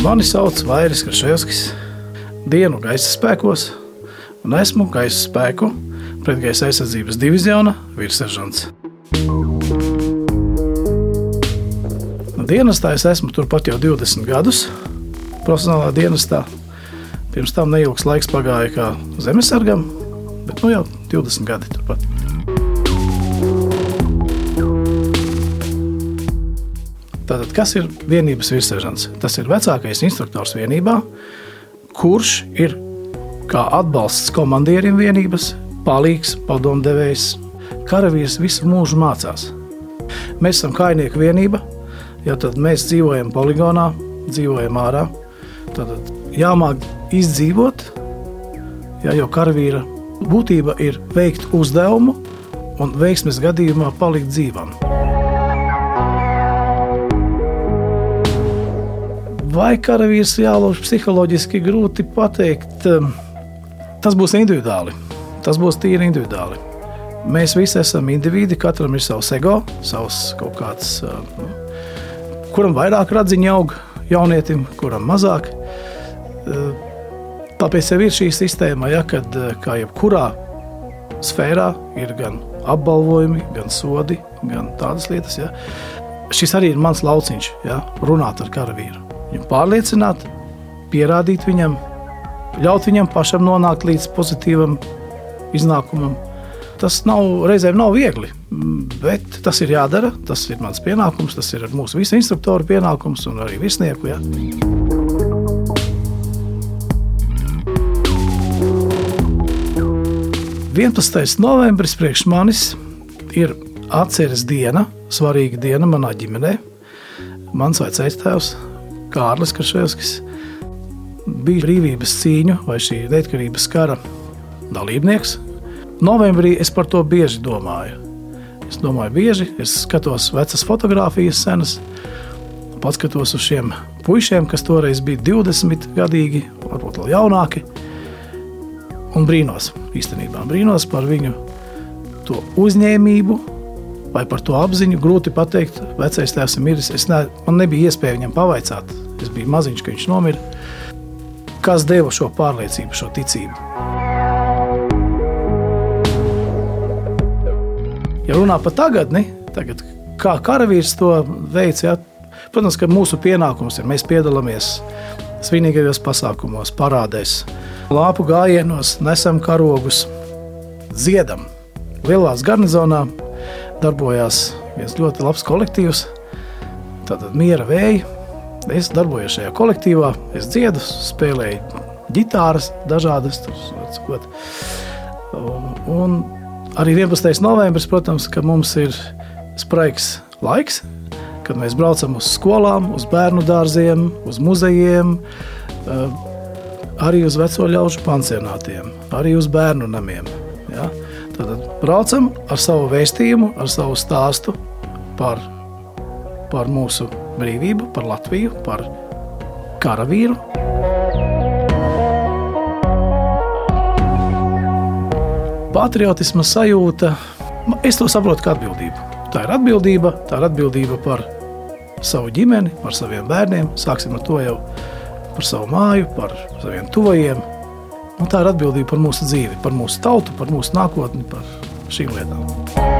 Mani sauc Vairis Kraševskis, dienu gaisa spēkos, un esmu gaisa spēku pretgaisa aizsardzības diviziona virsseržants. Dienestā es esmu turpat jau 20 gadus, profesionālā dienestā. Pirms tam neilgs laiks pagāja kā zemesargam, bet nu jau 20 gadi turpat. Tātad, kas ir vienības virsseržants? Tas ir vecākais instruktors vienībā, kurš ir kā atbalsts komandierim vienības, palīgs, padomdevējs, karavīrs visu mūžu mācās. Mēs esam kainieku vienība, jo tad mēs dzīvojam poligonā, dzīvojam ārā. Tad jāmāk izdzīvot, ja, jo karavīra būtība ir veikt uzdevumu un veiksmes gadījumā palikt dzīvam. Vai karavīrs jālauž psiholoģiski grūti pateikt. Um, tas būs individuāli. Tas būs tīri individuāli. Mēs visi esam individi, katram ir savs ego, savs kaut kāds, um, kuram vairāk radziņa aug, jaunietim, kuram mazāk. Uh, tāpēc ir šī sistēma, ja, kad uh, kā jebkurā sfērā ir gan apbalvojumi, gan sodi, gan tādas lietas. Ja. Šis arī ir mans lauciņš, ja, runāt ar karavīru viņu pārliecināt, pierādīt viņam, ļaut viņam pašam nonākt līdz pozitīvam iznākumam. Tas nav, reizēm nav viegli, bet tas ir jādara. Tas ir mans pienākums, tas ir mūsu visu instruktoru pienākums un arī virsnieku. Ja. Vienpadsmitais novembris priekš manis ir atceres diena, svarīga diena manā ģimenē. Mans vecais tēvs Kārlis Kaševskis bija brīvības cīņu vai šī neatkarības kara dalībnieks. Novembrī es par to bieži domāju. Es domāju, bieži es skatos vecas fotogrāfijas, senas, pats skatos uz šiem puišiem, kas toreiz bija 20 gadīgi, varbūt vēl jaunāki. Un brīnos, īstenībā brīnos par viņu uzņēmību, vai par to apziņu grūti pateikt. Vecais tēvs ir miris. Ne, man nebija iespēja viņam pavaicāt. Es biju maziņš, kad viņš nomira. Kas deva šo pārliecību, šo ticību? Ja runā par tagadni, tagad, kā karavīrs to veids, ja, protams, ka mūsu pienākums ir mēs piedalāmies svinīgajos pasākumos, parādēs, lāpu gājienos, nesam karogus, dziedam. Lielās garnizonā darbojās viens ļoti labs kolektīvs, tātad miera vēja. Es darbojos šajā kolektīvā, es dziedu, spēlēju ģitāras, dažādas. Tur, un arī 11. novembris, protams, ka mums ir spraigs laiks, kad mēs braucam uz skolām, uz bērnu dārziem, uz muzejiem, arī uz veco ļaužu pansionātiem, arī uz bērnu namiem. Ja? Tad braucam ar savu vēstījumu, ar savu stāstu par, par mūsu brīvību, par Latviju, par karavīru. Patriotisma sajūta, es to saprotu kā atbildību. Tā ir atbildība, tā ir atbildība par savu ģimeni, par saviem bērniem. Sāksim ar to jau par savu māju, par saviem tuvajiem, Un tā ir atbildība par mūsu dzīvi, par mūsu tautu, par mūsu nākotni, par šīm lietām.